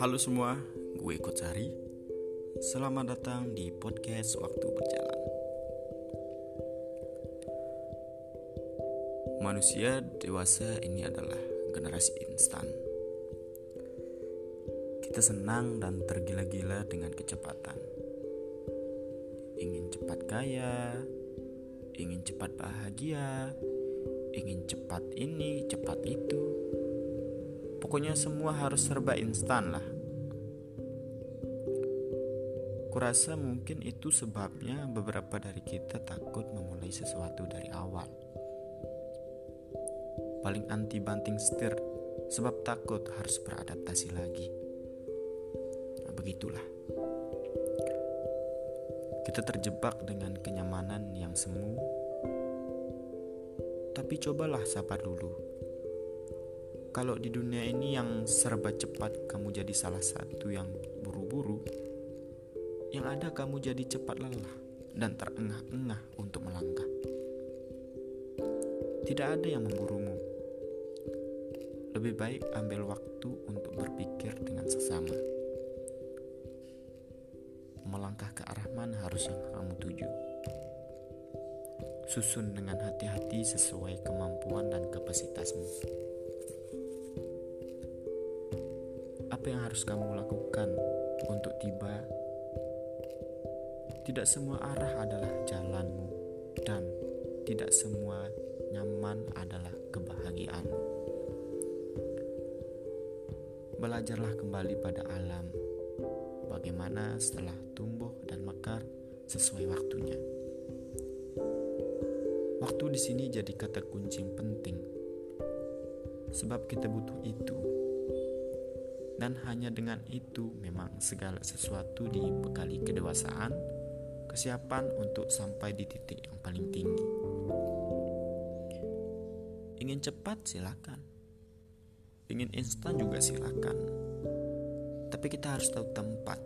Halo semua, gue Kotsari. Selamat datang di podcast Waktu Berjalan. Manusia dewasa ini adalah generasi instan. Kita senang dan tergila-gila dengan kecepatan. Ingin cepat kaya, ingin cepat bahagia, ingin cepat ini, cepat itu. Pokoknya semua harus serba instan lah. Kurasa mungkin itu sebabnya beberapa dari kita takut memulai sesuatu dari awal. Paling anti banting setir sebab takut harus beradaptasi lagi. Nah, begitulah. Kita terjebak dengan kenyamanan yang semu. Tapi cobalah sabar dulu. Kalau di dunia ini yang serba cepat kamu jadi salah satu yang buru-buru, yang ada kamu jadi cepat lelah dan terengah-engah untuk melangkah. Tidak ada yang memburumu. Lebih baik ambil waktu untuk berpikir dengan sesama ke arah mana harus yang kamu tuju. Susun dengan hati-hati sesuai kemampuan dan kapasitasmu. Apa yang harus kamu lakukan untuk tiba? Tidak semua arah adalah jalanmu dan tidak semua nyaman adalah kebahagiaanmu. Belajarlah kembali pada alam bagaimana setelah tumbuh dan mekar sesuai waktunya. Waktu di sini jadi kata kunci penting, sebab kita butuh itu, dan hanya dengan itu memang segala sesuatu dibekali kedewasaan, kesiapan untuk sampai di titik yang paling tinggi. Ingin cepat silakan, ingin instan juga silakan tapi kita harus tahu tempat.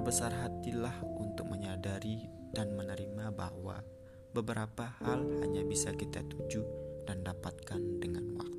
Berbesar hatilah untuk menyadari dan menerima bahwa beberapa hal hanya bisa kita tuju dan dapatkan dengan waktu.